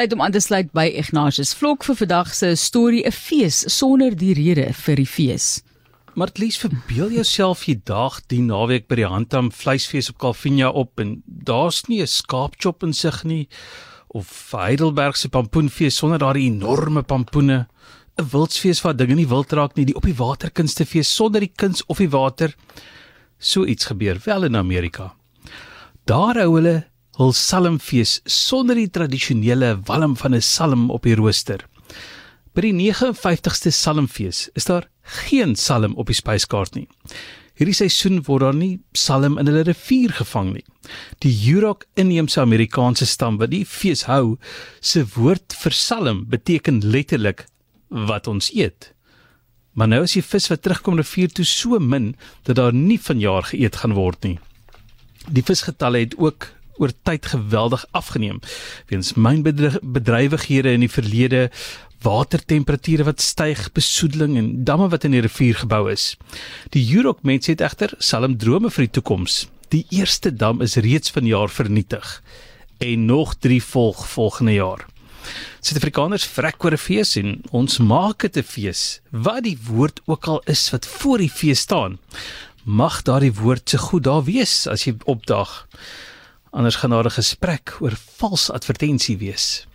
Tyd om aan te sluit by Ignatius Vlok vir vandag se storie 'n fees sonder die rede vir die fees. Maar lies verbeel jouself jy daag die naweek by die Handam vleisfees op Calvinia op en daar's nie 'n skaapchop in sig nie of Heidelberg se pampoenfees sonder daardie enorme pampoene, 'n wildsfees waar dinge nie wild raak nie, die op die waterkunstefees sonder die kuns of die water. So iets gebeur wel in Amerika. Daar hou hulle hul salmfees sonder die tradisionele walm van 'n salm op die rooster. By die 59ste salmfees is daar geen salm op die spyskaart nie. Hierdie seisoen word daar nie salm in hulle rivier gevang nie. Die Yurok inheemse Amerikaanse stam wat die fees hou, se woord vir salm beteken letterlik wat ons eet. Maar nou is die vis wat terugkom rivier toe so min dat daar nie vanjaar geëet gaan word nie. Die visgetalle het ook oor tyd geweldig afgeneem weens mynbedrywighede in die verlede watertemperature wat styg, besoedeling en damme wat in die rivier gebou is. Die Yurok mense het egter salmdrome vir die toekoms. Die eerste dam is reeds vanjaar vernietig en nog 3 volg volgende jaar. Suid-Afrikaners vrek oor 'n fees en ons maak dit 'n fees. Wat die woord ook al is wat voor die fees staan, mag daardie woord se goed daar wees as jy opdaag. Anders gaan daar 'n gesprek oor vals advertensie wees.